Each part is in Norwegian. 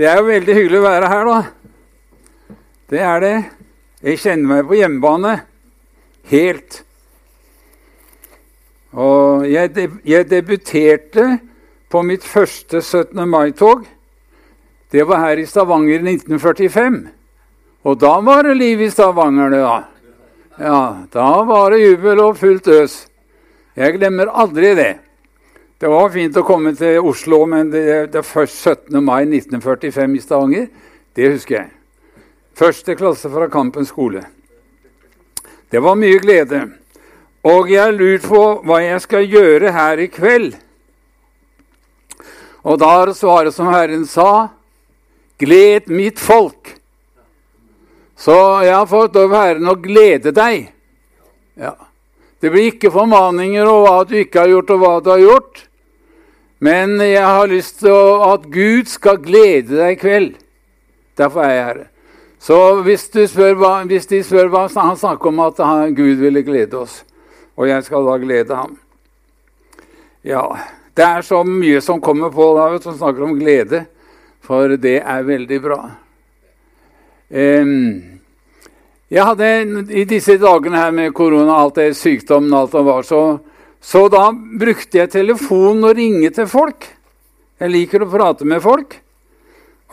Det er jo veldig hyggelig å være her, da. Det er det. Jeg kjenner meg på hjemmebane helt. Og jeg, deb jeg debuterte på mitt første 17. mai-tog. Det var her i Stavanger i 1945. Og da var det liv i Stavanger, da. Ja, da var det jubel og fullt øs. Jeg glemmer aldri det. Det var fint å komme til Oslo, men det, det først 17. mai 1945 i Stavanger, det husker jeg. Første klasse fra Kampen skole. Det var mye glede. Og jeg har lurt på hva jeg skal gjøre her i kveld. Og da er svaret som Herren sa, gled mitt folk. Så jeg har fått av Herren å glede deg. Ja. Det blir ikke formaninger om hva du ikke har gjort, og hva du har gjort. Men jeg har lyst til at Gud skal glede deg i kveld. Derfor er jeg her. Så hvis, spør, hvis de spør hva Han snakker om at Gud ville glede oss, og jeg skal da glede ham. Ja, det er så mye som kommer på da, som snakker om glede, for det er veldig bra. Um, jeg hadde I disse dagene her med korona, alt det sykdommen, alt det var, så så da brukte jeg telefonen og ringe til folk. Jeg liker å prate med folk.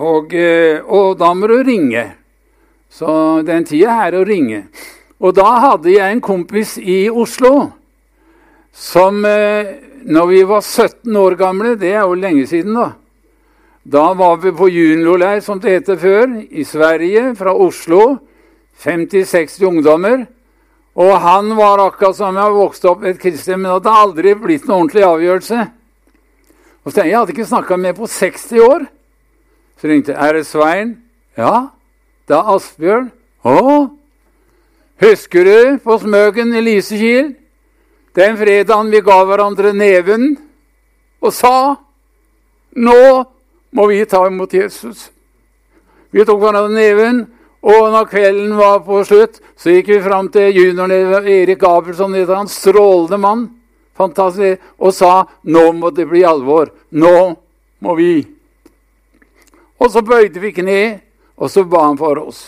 Og, eh, og da må du ringe. Så den tida er å ringe. Og da hadde jeg en kompis i Oslo som eh, Når vi var 17 år gamle, det er jo lenge siden, da Da var vi på juniorleir, som det heter før, i Sverige, fra Oslo. 50-60 ungdommer. Og han var akkurat som jeg vokste opp et kristen, men det hadde aldri blitt noen ordentlig avgjørelse. Og så, Jeg hadde ikke snakka med på 60 år. Så ringte jeg. 'Er det Svein?' 'Ja.' 'Det er Asbjørn.' 'Å?' 'Husker du på Smøgen i Lysekil?' Den fredagen vi ga hverandre neven og sa 'Nå må vi ta imot Jesus'. Vi tok hverandre neven, og når kvelden var på slutt, så gikk vi fram til junioren Erik Gabelsson, en strålende mann, fantastisk, og sa nå må det bli alvor. Nå må vi. Og så bøyde vi kne, og så ba han for oss.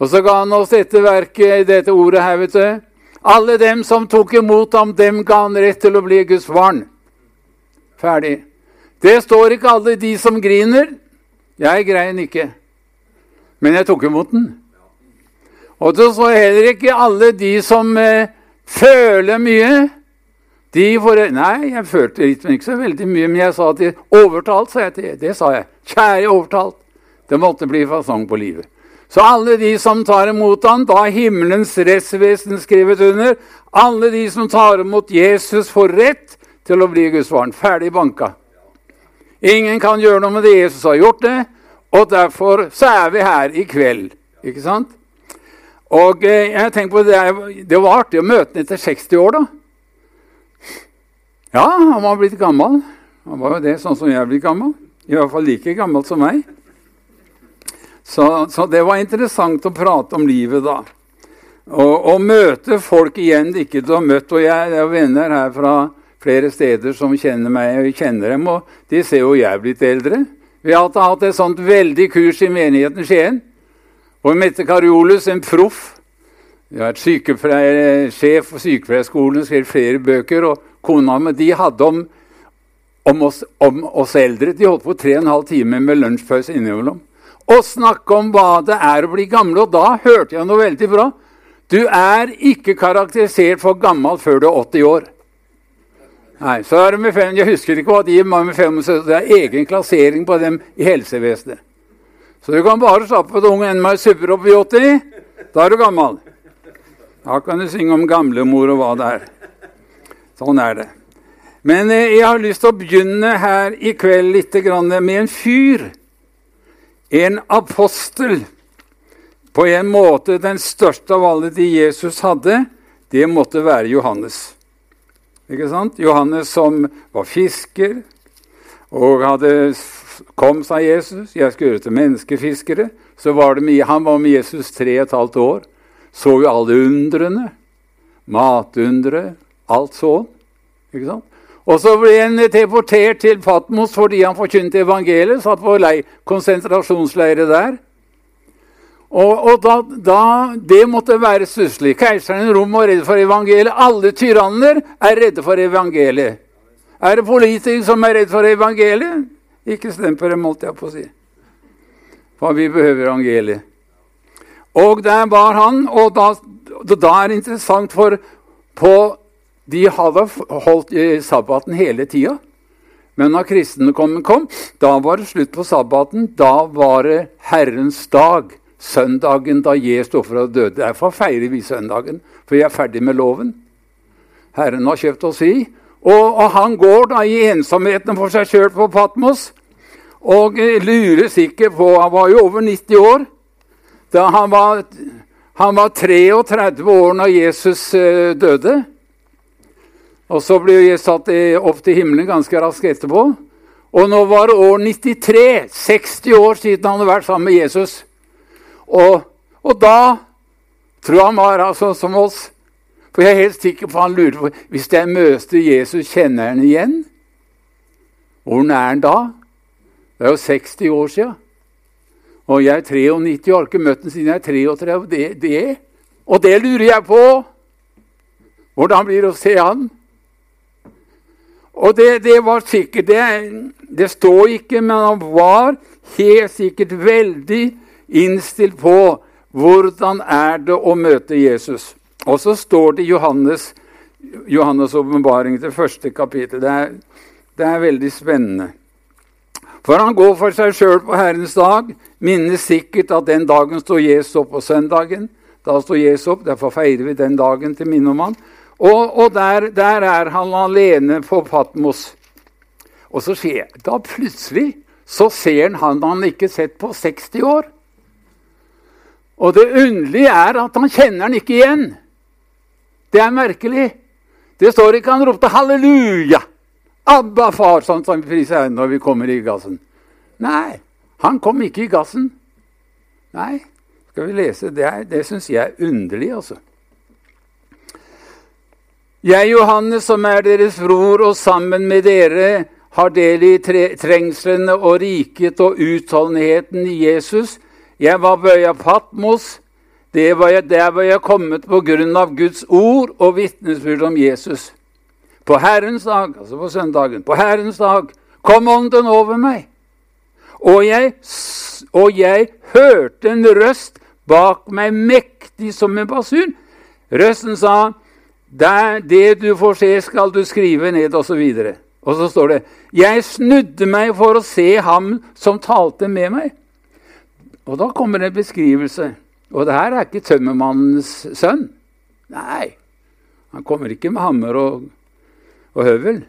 Og så ga han oss dette verket, dette ordet her, vet du. Alle dem som tok imot ham, dem ga han rett til å bli Guds barn. Ferdig. Det står ikke alle de som griner. Jeg grein ikke. Men jeg tok imot den. Og så står heller ikke alle de som eh, føler mye. De får Nei, jeg følte ikke så veldig mye, men jeg sa at de Overtalt, sa jeg til Det sa jeg. Kjære overtalt. Det måtte bli fasong på livet. Så alle de som tar imot han, da himmelens rettsvesen skrevet under, alle de som tar imot Jesus, får rett til å bli Guds barn. Ferdig banka. Ingen kan gjøre noe med det. Jesus har gjort det. Og derfor så er vi her i kveld. Ikke sant? Og eh, jeg tenker på det, det var artig å møte ham etter 60 år, da. Ja, han var blitt gammel. Han var jo det, sånn som jeg er blitt gammel. I hvert fall like gammel som meg. Så, så, det var interessant å prate om livet da. Og møte folk igjen ikke du har møtt. Og jeg er venner her fra flere steder som kjenner meg og kjenner dem. Og de ser jo jeg er blitt eldre. Vi har hatt et sånt veldig kurs i menigheten Skien. Og Mette Kariolus, en proff Vi har vært sjef for sykepleierskolen, skrevet flere bøker. Og kona mi de hadde om, om, oss, om, oss, eldre. De holdt på tre og en halv time med lunsjpause innimellom. Og snakke om hva det er å bli gamle. Og da hørte jeg noe veldig bra. Du er ikke karakterisert for gammel før du er 80 år. Nei, så er det med fem, Jeg husker ikke hva de er med 75. Det er egen klassering på dem i helsevesenet. Så du kan bare slappe av unge enn meg supper opp i 80. Da er du gammel. Da kan du synge om gamlemor og hva det er. Sånn er det. Men eh, jeg har lyst til å begynne her i kveld litt med en fyr. En apostel. På en måte den største av alle de Jesus hadde, det måtte være Johannes. Ikke sant? Johannes som var fisker og hadde kom, sa Jesus, jeg skal gjøre til menneskefiskere. Så var det Han var med Jesus tre og et halvt år. Så jo alle undrene. Matundre, alt sånn. Ikke sant? Og så ble han deportert til Patmos fordi han forkynte evangeliet. Satt på konsentrasjonsleire der. Og, og da, da, Det måtte være stusslig. Keiseren i Rom var redd for evangeliet. Alle tyranner er redde for evangeliet. Er det politikere som er redd for evangeliet? Ikke stem på dem, holdt jeg på å si. For vi behøver evangeliet. Og der var han, og da, da er det interessant, for på de hadde holdt sabbaten hele tida. Men når kristendommen kom, da var det slutt på sabbaten. Da var det Herrens dag, søndagen da Jesus sto for å døde. Derfor feirer vi søndagen, for vi er ferdig med loven. Herren har kjøpt oss i. Og, og han går da i ensomheten for seg sjøl på Patmos og lurer sikkert på Han var jo over 90 år. Da han var, han var 33 år når Jesus eh, døde. Og så ble jeg satt opp til himmelen ganske raskt etterpå. Og nå var det år 93, 60 år siden han hadde vært sammen med Jesus. Og, og da tror jeg han var altså som oss. For jeg er helt sikker på han lurte på hvis jeg møter Jesus, kjenner jeg han igjen? Hvor er han da? Det er jo 60 år sia. Og jeg er 93 og har ikke møtt ham siden jeg er 33. Det, det. Og det lurer jeg på! Hvordan blir det å se han? Og det, det var sikkert det, det står ikke, men han var helt sikkert veldig innstilt på hvordan er det å møte Jesus. Og så står det i Johannes, åpenbaring til første kapittel. Det er, det er veldig spennende. For han går for seg sjøl på Herrens dag, minnes sikkert at den dagen står Jesus opp på søndagen. Da står Jesus opp, Derfor feirer vi den dagen til minne om han. Og, og der, der, er han alene på Patmos. Og så skjer Da plutselig så ser han han han ikke sett på 60 år. Og det underlige er at han kjenner den ikke igjen. Det er merkelig. Det står ikke han ropte 'halleluja'. Abba, far, sånn som vi priser når vi kommer i gassen. Nei, han kom ikke i gassen. Nei, skal vi lese? Det, er, det syns jeg er underlig, altså. Jeg, Johannes, som er deres bror, og sammen med dere har del i trengslene og riket og utholdenheten i Jesus. Jeg var på øya Patmos. Det var jeg, der var jeg kommet på grunn av Guds ord og vitnesbyrd om Jesus. På Herrens dag, altså på søndagen, på Herrens dag kom Ånden over meg. Og jeg, og jeg hørte en røst bak meg mektig som en basun. Røsten sa, det du får se, skal du skrive ned, osv. Og, så og så står det Jeg snudde meg for å se ham som talte med meg. Og da kommer en beskrivelse. Og det her er ikke tømmermannens sønn. Nei, han kommer ikke med hammer og, og høvel.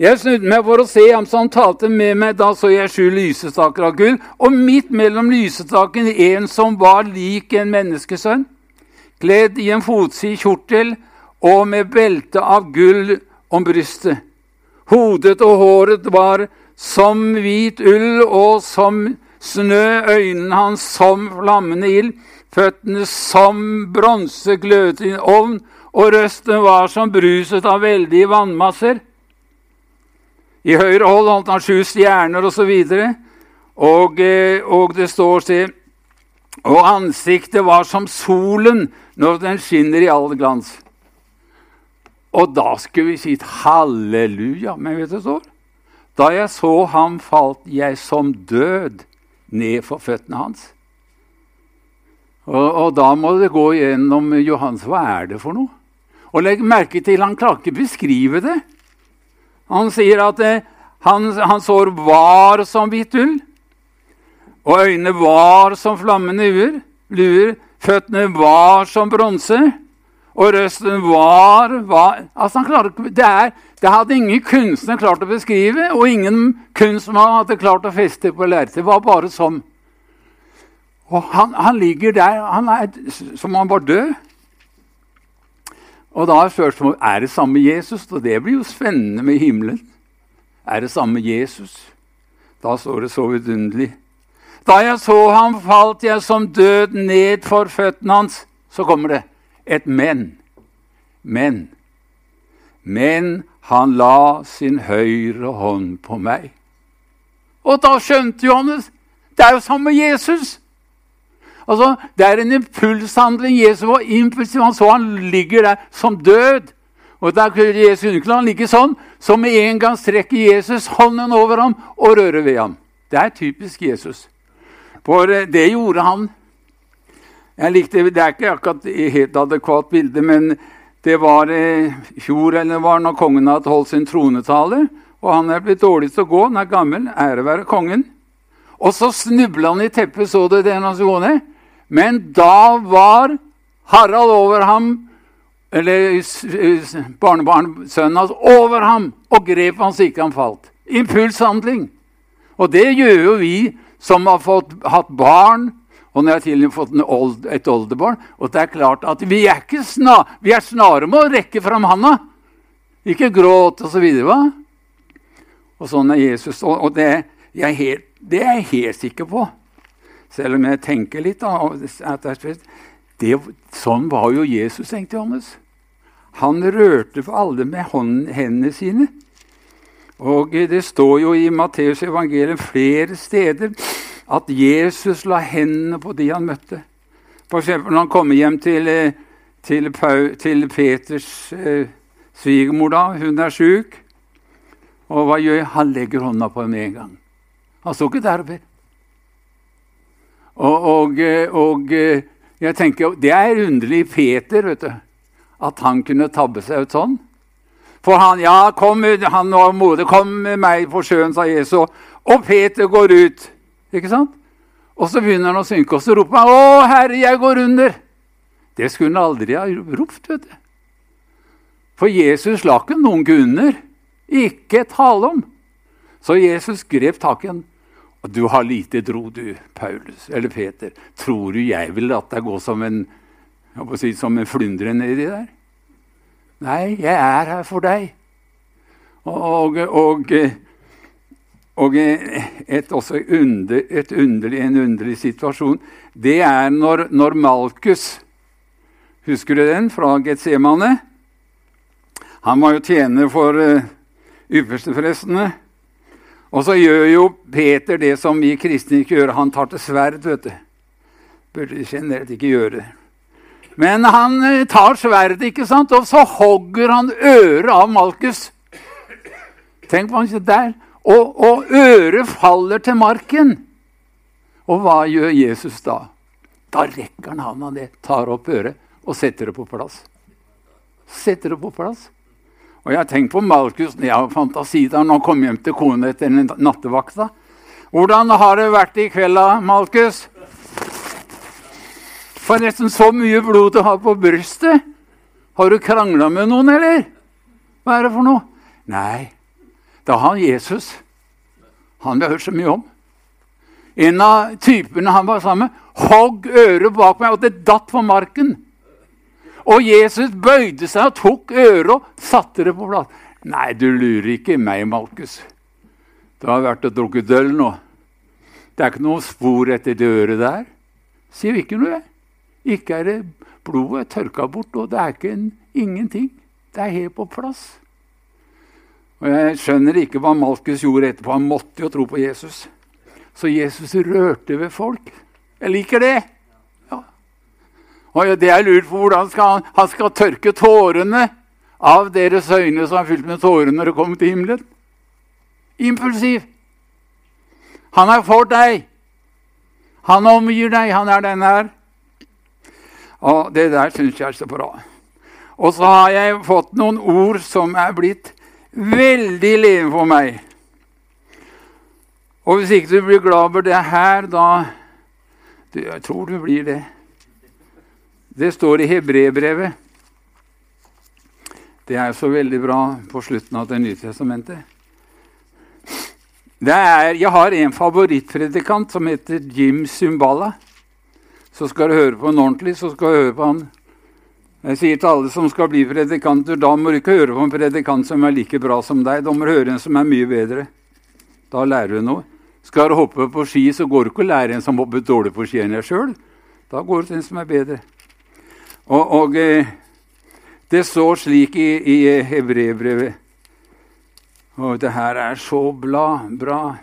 Jeg snudde meg for å se ham som talte med meg. Da så jeg sju lysestaker av gull, og midt mellom lysestakene en som var lik en menneskesønn, kledd i en fotsid kjortel og med belte av gull om brystet. Hodet og håret var som hvit ull og som snø, øynene hans som flammende ild, føttene som bronse glødet i ovn, og røsten var som bruset av veldige vannmasser. I høyre hold holdt han sju stjerner osv., og, og, og det står til Og ansiktet var som solen når den skinner i all glans. Og da skulle vi si halleluja. Men vet du hva står? Da jeg så ham, falt jeg som død ned for føttene hans. Og, og da må det gå gjennom Johans. Hva er det for noe? Og legg merke til han klarer ikke beskrive det. Han sier at eh, hans, hans hår var som hvitt ull, og øynene var som flammende uer, luer. Føttene var som bronse. Og røsten var, var altså det, er, det, hadde ingen kunstner klart å beskrive, og ingen kunstmann hadde klart å feste på lerretet. Det var bare sånn. Og han, han, ligger der han er, som han var død. Og da er spørsmålet er det samme Jesus. Og det blir jo spennende med himmelen. Er det samme Jesus? Da står det så vidunderlig. Da jeg så ham, falt jeg som død ned for føttene hans. Så kommer det et men. Men men han la sin høyre hånd på meg. Og da skjønte Johannes det er jo sammen med Jesus. Altså, Det er en impulshandling. Jesus var impulsiv. Han så han ligger der som død. Og der kunne Jesus Han ligge sånn, så med en gang strekker Jesus hånden over ham og rører ved ham. Det er typisk Jesus. For eh, det gjorde han. Jeg likte, Det er ikke akkurat helt adekvat bilde, men det var i eh, fjor eller var når kongen hadde holdt sin tronetale. Og han er blitt dårlig til å gå, han er gammel, ære være kongen. Og så snubla han i teppet, så du det han skulle gå ned? Men da var Harald over ham, eller barnebarnsønnen hans, over ham og grep han så ikke han falt. Impulshandling. Og det gjør jo vi som har fått, hatt barn, og når jeg til og med fått old, et oldebarn. Og det er klart at vi er, ikke sna, vi er snare med å rekke fram handa. Ikke gråt videre, hva? Og sånn er Jesus. Og, og det, jeg helt, det, er jeg helt sikker på. Selv om jeg tenker litt. Da, det, sånn var jo Jesus, tenkte Johannes. Han rørte for alle med hendene sine. Og det står jo i Matteus evangelium flere steder at Jesus la hendene på de han møtte. F.eks. når han kommer hjem til, til, til, til Peters eh, svigermor. da, Hun er sjuk. Og hva gjør jeg? Han legger hånda på henne med en gang. Han står ikke der og ber. Og, og, eh, og, eh, jeg tenker, Det er underlig Peter vet du, at han kunne tabbe seg ut sånn. For han ja, kom, han og modig. 'Kom med meg på sjøen', sa Jesus. Og Peter går ut. Ikke sant? Og så begynner han å synke, og så roper han 'Å, Herre, jeg går under'. Det skulle han aldri ha ropt. vet du. For Jesus la ikke noen gå under. Ikke tale om. Så Jesus grep tak i ham. Du har lite dro, du, Paulus, eller Peter. Tror du jeg vil la deg gå som en, si, som en flyndre nedi der? Nei, jeg er her for deg. Og, og, og et, også under, et underlig, en underlig situasjon, det er når, når Malkus Husker du den fra Getsemane? Han var jo tjener for uh, yppersteprestene. Og så gjør jo Peter det som vi kristne ikke gjør. Han tar til sverd. vet du. Burde generelt ikke gjøre. Men han eh, tar sverdet, ikke sant? og så hogger han øret av Malkus. Tenk på han der. Og, og øret faller til marken. Og hva gjør Jesus da? Da rekker han handa ned, tar opp øret og setter det på plass. Setter det på plass. Og jeg tenkt på Malkus når jeg har fantasi da han kom hjem til kona etter nattevakta. Hvordan har det vært i kveld, Malkus? Forresten, så mye blod du har på brystet. Har du krangla med noen, eller? Hva er det for noe? Nei, det har Jesus. Han vi har hørt så mye om. En av typene han var sammen hogg øret bak meg, og det datt på marken. Og Jesus bøyde seg og tok øret og satte det på plass. Nei, du lurer ikke meg, Malkus. Du har vært og drukket øl nå. Det er ikke noe spor etter det øret der. Sier vi ikke noe? Ikke er det blodet tørka bort, og det er ikke en, ingenting. Det er helt på plass. Og Jeg skjønner ikke hva Malkus gjorde etterpå. Han måtte jo tro på Jesus. Så Jesus rørte ved folk. Jeg liker det. Ja. Og det jeg lurer på, hvordan skal han, han skal tørke tårene av deres øyne som er fylt med tårer når de kommer til himmelen. Impulsiv. Han er for deg. Han omgir deg. Han er den her. Og det der syns jeg er så bra. Og så har jeg fått noen ord som er blitt veldig levende for meg. Og hvis ikke du blir glad over det her, da Jeg tror du blir det. Det står i Hebrebrevet. Det er så veldig bra på slutten av Det nye testamentet. Er, jeg har en favorittpredikant som heter Jim Zumbala. Så skal du høre på han ordentlig, så skal du høre på han. Jeg sier til alle som skal bli predikanter, da må du ikke høre på en predikant som er like bra som deg. Da må du høre en som er mye bedre. Da lærer du noe. Skal du hoppe på ski, så går du ikke og lærer en som hopper dårlig på ski enn deg sjøl. Da går du til en som er bedre. Og, og eh, Det står slik i, i Hebrevbrevet. Og det her er så bla, bra.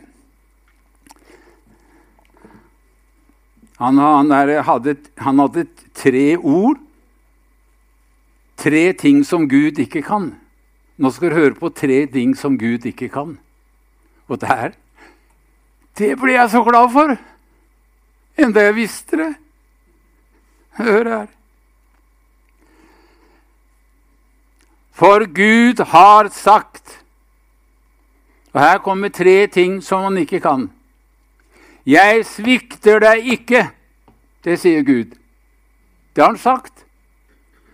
Han, han, er, hadde, han hadde tre ord. Tre ting som Gud ikke kan. Nå skal du høre på tre ting som Gud ikke kan. Og det her Det ble jeg så glad for! Enda jeg visste det. Hør her. For Gud har sagt Og her kommer tre ting som han ikke kan. Jeg svikter deg ikke. Det sier Gud. Det har han sagt.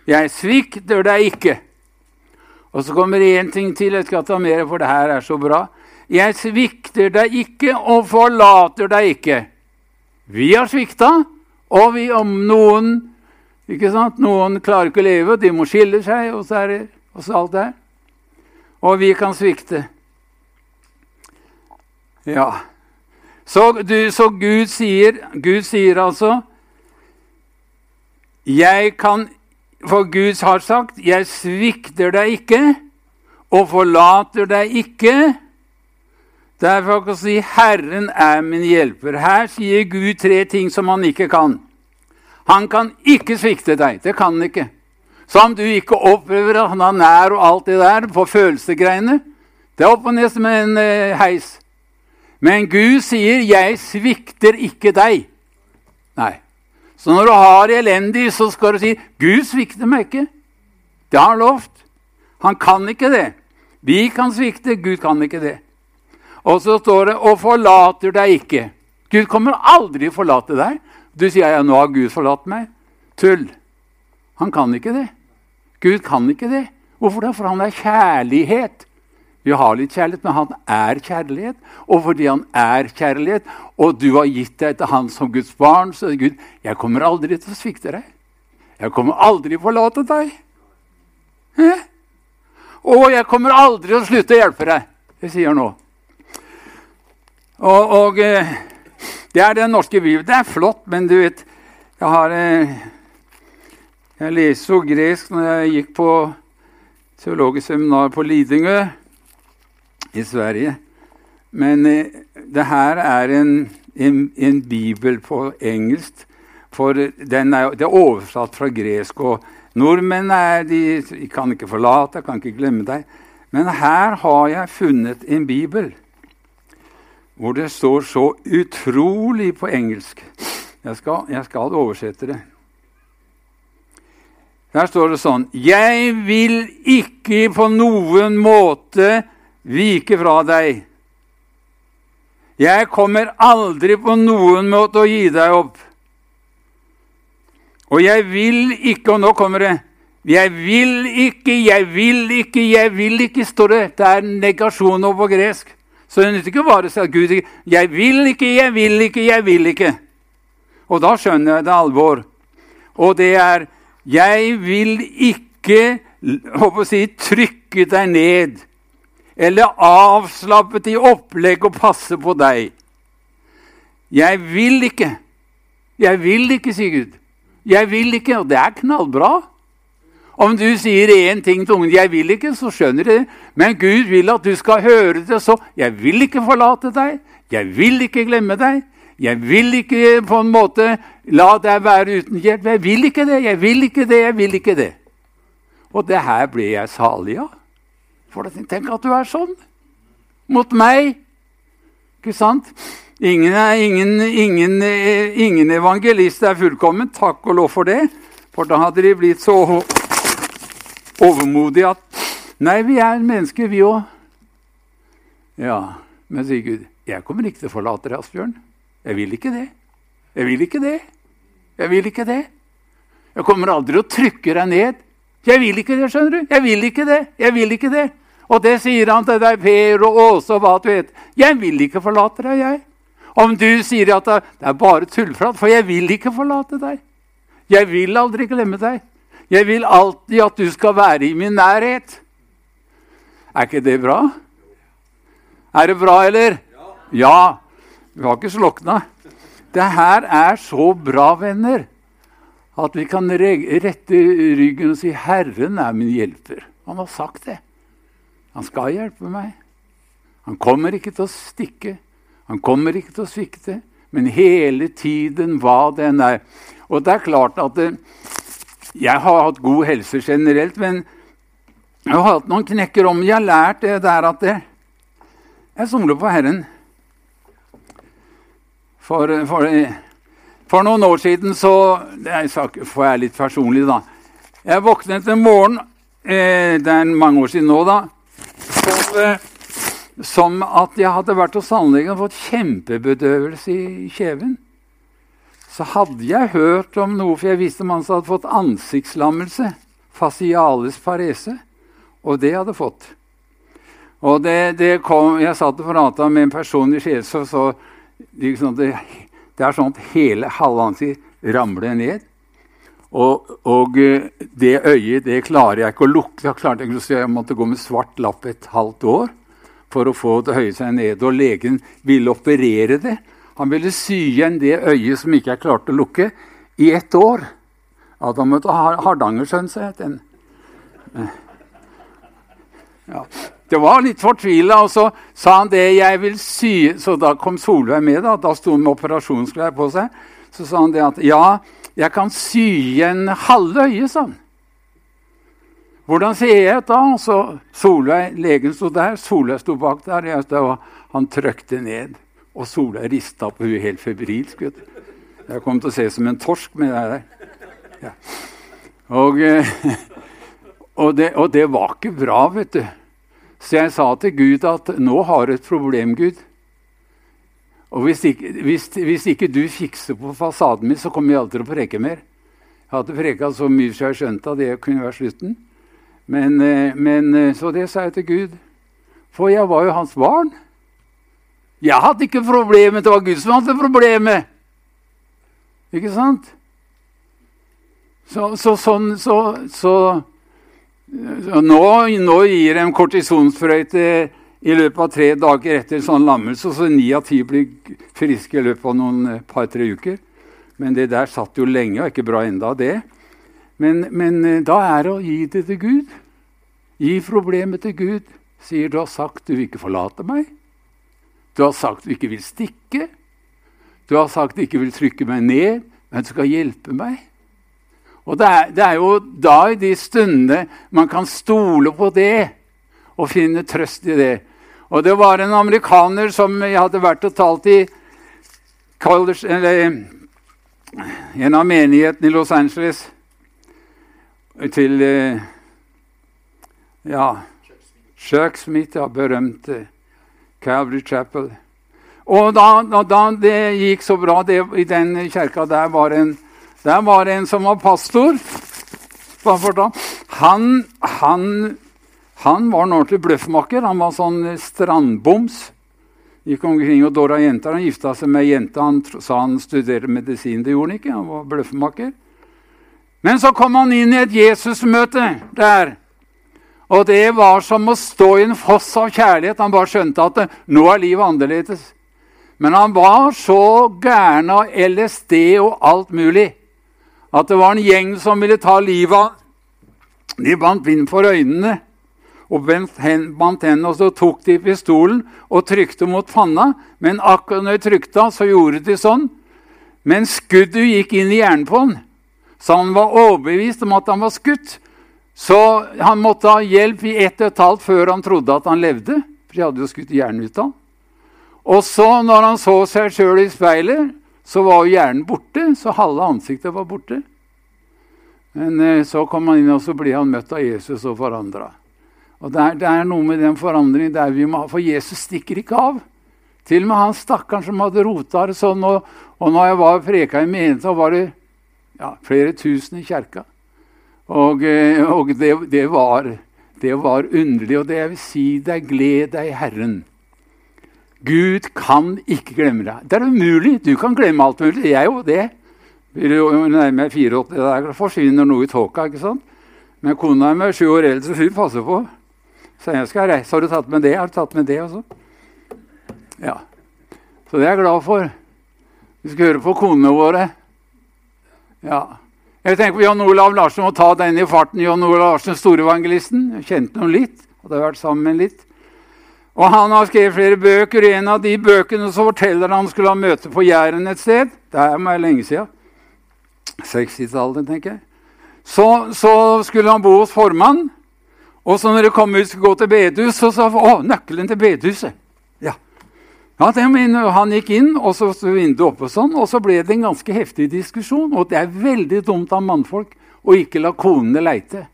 Jeg svikter deg ikke. Og så kommer det én ting til. Jeg skal ta mer, for det her er så bra. Jeg svikter deg ikke og forlater deg ikke. Vi har svikta, og vi om noen ikke sant? Noen klarer ikke å leve, de må skille seg, og så er det og så alt det Og vi kan svikte. Ja. Så, du, så Gud, sier, Gud sier altså Jeg kan for Gud har sagt, 'Jeg svikter deg ikke og forlater deg ikke'. Derfor kan jeg si 'Herren er min hjelper'. Her sier Gud tre ting som han ikke kan. Han kan ikke svikte deg. Det kan han ikke. Så om du ikke opplever at han er nær og alt det der på følelsesgreiene Det er opp og ned som en eh, heis. Men Gud sier 'Jeg svikter ikke deg'. Så når du har det elendig, så skal du si 'Gud svikter meg ikke'. Det har han lovt. Han kan ikke det. Vi kan svikte, Gud kan ikke det. Og så står det 'og forlater deg ikke'. Gud kommer aldri forlate deg. Du sier ja, 'nå har Gud forlatt meg'. Tull. Han kan ikke det. Gud kan ikke det. Hvorfor det? For han er kjærlighet. Vi har litt kjærlighet, men han er kjærlighet. Og fordi han er kjærlighet, og du har gitt deg til han som Guds barn, så er det Gud Jeg kommer aldri til å svikte deg. Jeg kommer aldri til å forlate deg. Eh? Og jeg kommer aldri til å slutte å hjelpe deg. Det sier han nå. Og, og eh, det er den norske bibelen. Det er flott, men du vet Jeg har eh, Jeg leser jo gresk når jeg gikk på teologisk seminar på Lidingø i Sverige. Men eh, det her er en, en, en, bibel på engelsk. For den er, det er oversatt fra gresk. og Nordmenn er, de, kan ikke forlate, kan ikke glemme deg. Men her har jeg funnet en bibel hvor det står så utrolig på engelsk. Jeg skal, jeg skal oversette det. Der står det sånn Jeg vil ikke på noen måte vike fra deg. Jeg kommer aldri på noen måte å gi deg opp. Og jeg vil ikke Og nå kommer det. Jeg vil ikke, jeg vil ikke, jeg vil ikke, står det. Det er negasjon over på gresk. Så det nytter ikke bare å si at Gud ikke Jeg vil ikke, jeg vil ikke, jeg vil ikke. Og da skjønner jeg det alvor. Og det er Jeg vil ikke håper å si, trykke deg ned eller avslappet i opplegg og passe på deg. Jeg vil ikke. Jeg vil ikke, sier Gud. Jeg vil ikke, og det er knallbra. Om du sier én ting til ungen 'jeg vil ikke', så skjønner de det. Men Gud vil at du skal høre det, så 'jeg vil ikke forlate deg', 'jeg vil ikke glemme deg', 'jeg vil ikke på en måte la deg være uten hjelp'. Jeg vil ikke det, jeg vil ikke det, jeg vil ikke det. Og det her ble jeg salig av. For tenk at du er sånn mot meg. Ikke sant? Ingen, ingen, ingen, ingen, evangelist er fullkommen. Takk og lov for det. For da hadde de blitt så overmodige at Nei, vi er mennesker, vi òg. Ja, men sier Gud, jeg kommer ikke til å forlate deg, Asbjørn. Jeg vil ikke det. Jeg vil ikke det. Jeg vil ikke det. Jeg kommer aldri å trykke deg ned. Jeg vil ikke det, skjønner du. Jeg vil ikke det. Jeg vil ikke det. Og det sier han til deg, Per og Åse og hva du vet. Jeg vil ikke forlate deg, jeg. Om du sier at det er bare tullprat, for jeg vil ikke forlate deg. Jeg vil aldri glemme deg. Jeg vil alltid at du skal være i min nærhet. Er ikke det bra? Er det bra, eller? Ja. Du har ikke slokna. Det her er så bra, venner, At vi kan rette ryggen og si 'Herren er min hjelper'. Han har sagt det. Han skal hjelpe meg. Han kommer ikke til å stikke. Han kommer ikke til å svikte. Men hele tiden hva den er. Og det er klart at det, jeg har hatt god helse generelt, men jeg har hatt noen knekker om. Jeg har lært det der at det, jeg somler på Herren. For, for, for, noen år siden så jeg Får jeg litt personlig, da. Jeg våknet en morgen eh, Det er mange år siden nå, da. Som, eh, som at jeg hadde vært hos tannlegen og fått kjempebedøvelse i kjeven. Så hadde jeg hørt om noe, for jeg visste om han som hadde fått ansiktslammelse. Facialis parese. Og det hadde fått. Og det, det kom, Jeg satt og prata med en person i Skjelså, så liksom det, det, er sånn at hele halve ramler ned. Og, og, eh, det øyet det klarer jeg ikke å lukke. Jeg, ikke, si. jeg måtte gå med svart lapp et halvt år for å få det å høye seg ned. Og legen ville operere det. Han ville sy igjen det øyet som ikke jeg klarte å lukke, i ett år. Ja, da måtte ha Hardangersjøen, seg jeg til. Ja. Det var litt fortvila, og så sa han det jeg vil sy Så da kom Solveig med, da, da sto han med operasjonsklær på seg. Så sa han det at ja, jeg kan sy igjen halve øyet, sa han. Hvordan ser jeg da? Så Solveig, legen sto der, Solveig sto bak der. Jeg stod, og han trykte ned. Og Solveig rista på huet helt febrilsk. Jeg kom til å se som en torsk med det der. Ja. Og, eh, og, det, og det var ikke bra, vet du. Så jeg sa til Gud at nå har du et problem, Gud. Og hvis ikke, hvis, hvis ikke, du fikser på fasaden min, så kommer jeg aldri til å preke mer. Jeg hadde preka så mye så jeg skjønte at det kunne være slutten. Men, eh, men, eh, så det sa jeg til Gud. For jeg var jo hans barn. Jeg hadde ikke problemet, det var Gud som hadde problemet. Ikke sant? Så, så sånn så, så nå, nå gir de kortisonsprøyte i løpet av tre dager etter sånn lammelse, så ni av ti blir friske i løpet av noen eh, par-tre uker. Men det der satt jo lenge, og ikke bra enda det. Men, men eh, da er det å gi det til Gud. Gi problemet til Gud. Sier du har sagt du vil ikke forlate meg. Du har sagt du ikke vil stikke. Du har sagt du ikke vil trykke meg ned, men du skal hjelpe meg. Og det er, det er, jo da i de stundene man kan stole på det og finne trøst i det. Og det var en amerikaner som jeg hadde vært og talt i college, eller, en av menighetene i Los Angeles til eh, ja, Chuck Smith, ja, berømte Calvary Chapel. Og da, da, da, det gikk så bra det, i den kjerka der, var en der var en som var pastor. Han, han, han var en ordentlig bløffmaker. Han var sånn strandboms. Gikk omkring og dåra jenter. Han gifta seg med ei jente. Han sa han studerte medisin. Det gjorde han ikke. Han var bløffmaker. Men så kom han inn i et Jesusmøte der. Og det var som å stå i en foss av kjærlighet. Han bare skjønte at det, nå er livet annerledes. Men han var så gæren av LSD og alt mulig at det var en gjeng som ville ta livet av De bandt vind for øynene og bandt hendene, og så tok de pistolen og trykte mot panna. Men akkurat når de trykte, så gjorde de sånn. Men skuddet gikk inn i hjernen på han, så han var overbevist om at han var skutt. Så han måtte ha hjelp i ett og et halvt før han trodde at han levde. For de hadde jo skutt hjernen ut av. Og så, når han så seg sjøl i speilet, så var jo hjernen borte, så halve ansiktet var borte. Men eh, så kom han inn, og så blir han møtt av Jesus og forandra. Og det er, det er, noe med den forandringen der vi må ha, For Jesus stikker ikke av. Til og med han stakkaren som hadde rota det sånn. Og, og når jeg var preka i menigheten, så var det ja, flere tusen i kjerka. Og, eh, og det, det, var, det var underlig. Og det jeg vil si deg, gled deg i Herren. Gud kan ikke glemme deg. Det er umulig. Du kan glemme alt mulig. Jeg òg det. Nærmer 84 der forsvinner noe i tåka. ikke sant? Men kona er sju år eldre, så hun passer på. Så jeg skal reise. Har du tatt med det? Har du tatt med det også? Ja. Så det er jeg glad for. Vi skal høre på konene våre. Ja. Jeg tenker på Jan Olav Larsen må ta den i farten. Jan Olav Larsen, storevangelisten. Jeg kjente ham litt. Hadde vært sammen med litt. Og Han har skrevet flere bøker. I en av de bøkene så forteller han skulle ha møte på Jæren et sted. Det er meg lenge siden. 60-tallet, tenker jeg. Så, så, skulle han bo hos formann. Og så når det kom ut og skulle gå til bedehuset, så sa han å, nøkkelen til bedehuset. Ja. Ja, Han gikk inn, og så sto vinduet oppe, og sånn, og så ble det en ganske heftig diskusjon. Og det er veldig dumt av mannfolk å ikke la konene leite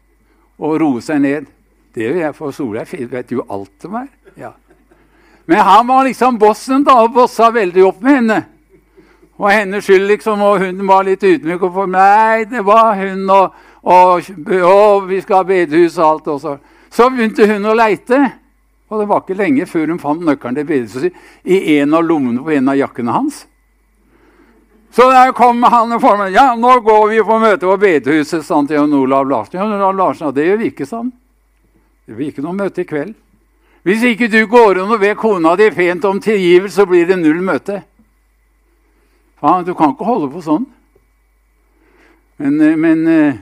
og roe seg ned. Det gjør jeg, for Solveig vet jo alt om meg. Ja. Men han var liksom bossen da, og bossa veldig opp med henne. Og hennes skyld, liksom, og hun var litt ydmyk. Og for Nei, det var hun, og, og, og vi skal ha bedehus og alt. Også. Så begynte hun å leite. Og det var ikke lenge før hun fant nøkkelen til bedehuset i en av lommene på en av jakkene hans. Så der kom han og formen. Ja, nå går vi på møte på bedehuset, sa han til Jon Olav Larsen. Jon Olav Larsen, ja, Det gjør vi ikke, sa han. Det blir ikke noe møte i kveld. Hvis ikke du går inn og ber kona di pent om tilgivelse, så blir det null møte. Faen, du kan ikke holde på sånn. Men, eh, men eh,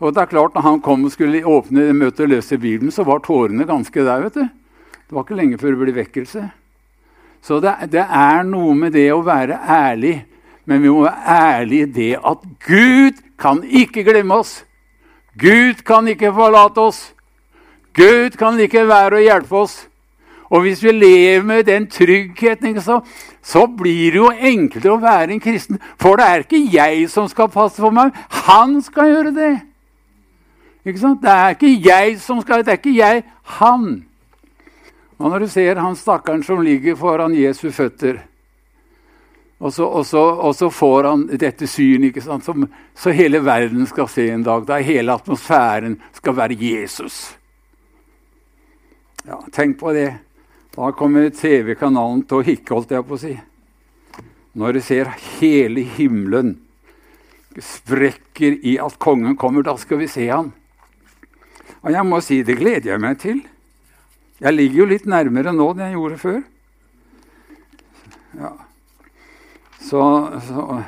og det er klart, når han kom og skulle åpne møtet og løse Bibelen, så var tårene ganske der. vet du. Det var ikke lenge før det ble vekkelse. Så det, det, er noe med det å være ærlig. Men vi må være ærlige i det at Gud kan ikke glemme oss. Gud kan ikke forlate oss. Gud kan ikke være og hjelpe oss. Og hvis vi lever med den tryggheten, så, så blir det jo enklere å være en kristen. For det er ikke jeg som skal passe for meg. Han skal gjøre det. Ikke sant? Det er ikke jeg som skal Det er ikke jeg. Han. Og når du ser han stakkaren som ligger foran Jesu føtter, og så, og så, og så får han dette syn, ikke sant? Som, så hele verden skal se en dag. Da hele atmosfæren skal være Jesus. Ja, tenk på det. Da kommer TV-kanalen til å hikke, holdt jeg på å si. Når du ser hele himmelen sprekker i at kongen kommer, da skal vi se han. Og jeg må si det gleder jeg meg til. Jeg ligger jo litt nærmere nå enn jeg gjorde før. Ja. Så, så,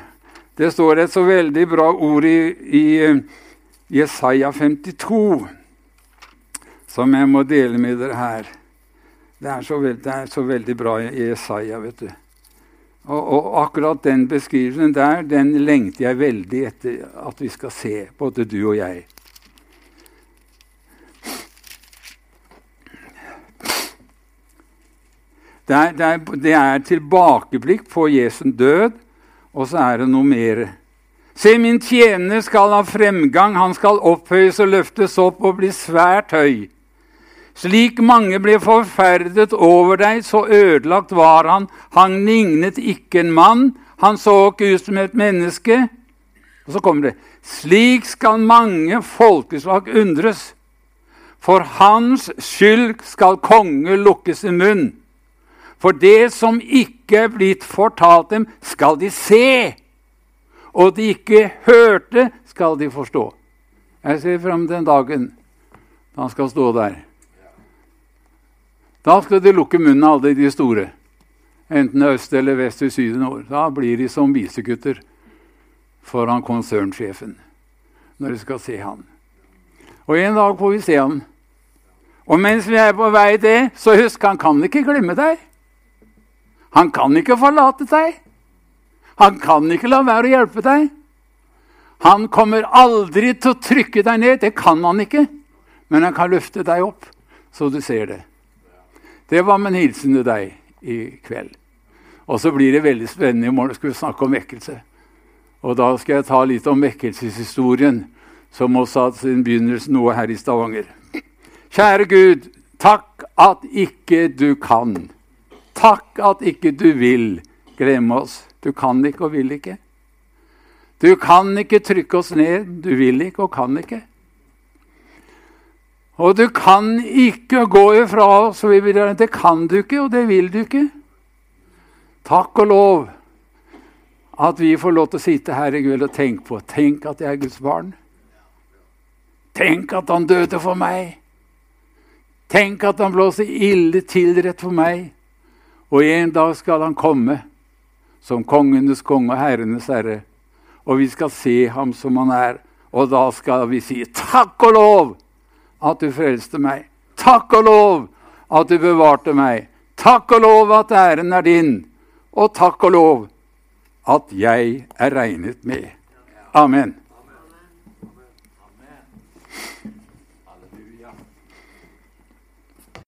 Det står et så veldig bra ord i, i Jesaja 52 som jeg må dele med dere her. Det er så, veld, det er så veldig bra i Jesaja, vet du. Og, og, akkurat den beskrivelsen der, den lengter jeg veldig etter at vi skal se, både du og jeg. Det er, det, er, det er, tilbakeblikk på Jesu død, og så er det noe mer. Se, min tjener skal ha fremgang, han skal opphøyes og løftes opp og bli svært høy. Slik mange ble forferdet over deg, så ødelagt var han. Han lignet ikke en mann, han så ikke ut som et menneske. Og så kommer det. Slik skal mange folkeslag undres. For hans skyld skal konge lukkes i munn. For det som ikke er blitt fortalt dem, skal de se. Og de ikke hørte, skal de forstå. Jeg ser fram til den dagen da han skal stå der. Da skal de lukke munnen alle de store. Enten øst eller vest eller syd eller nord. Da blir de som visegutter foran konsernsjefen når de skal se han. Og en dag får vi se han. Og mens vi er på vei til, så husk, han kan ikke glemme deg. Han kan ikke forlate deg. Han kan ikke la være å hjelpe deg. Han kommer aldri til å trykke deg ned. Det kan han ikke. Men han kan løfte deg opp, så du ser det. Det var min hilsen til deg i kveld. Og så blir det veldig spennende. I morgen skal vi snakke om vekkelse. Og da skal jeg ta litt om vekkelseshistorien, som også hadde sin begynnelse noe her i Stavanger. Kjære Gud, takk at ikke du kan. Takk at ikke du vil glemme oss. Du kan ikke og vil ikke. Du kan ikke trykke oss ned. Du vil ikke og kan ikke. Og du kan ikke gå ifra oss. Det kan du ikke, og det vil du ikke. Takk og lov at vi får lov til å sitte her i kveld og tenke på Tenk at jeg er Guds barn. Tenk at han døde for meg. Tenk at han blåser ille tilrett for meg. Og en dag skal han komme som kongenes konge og herrenes herre og vi skal se ham som han er. Og da skal vi si takk og lov at du frelste meg. Takk og lov at du bevarte meg. Takk og lov at æren er din. Og takk og lov at jeg er regnet med. Amen.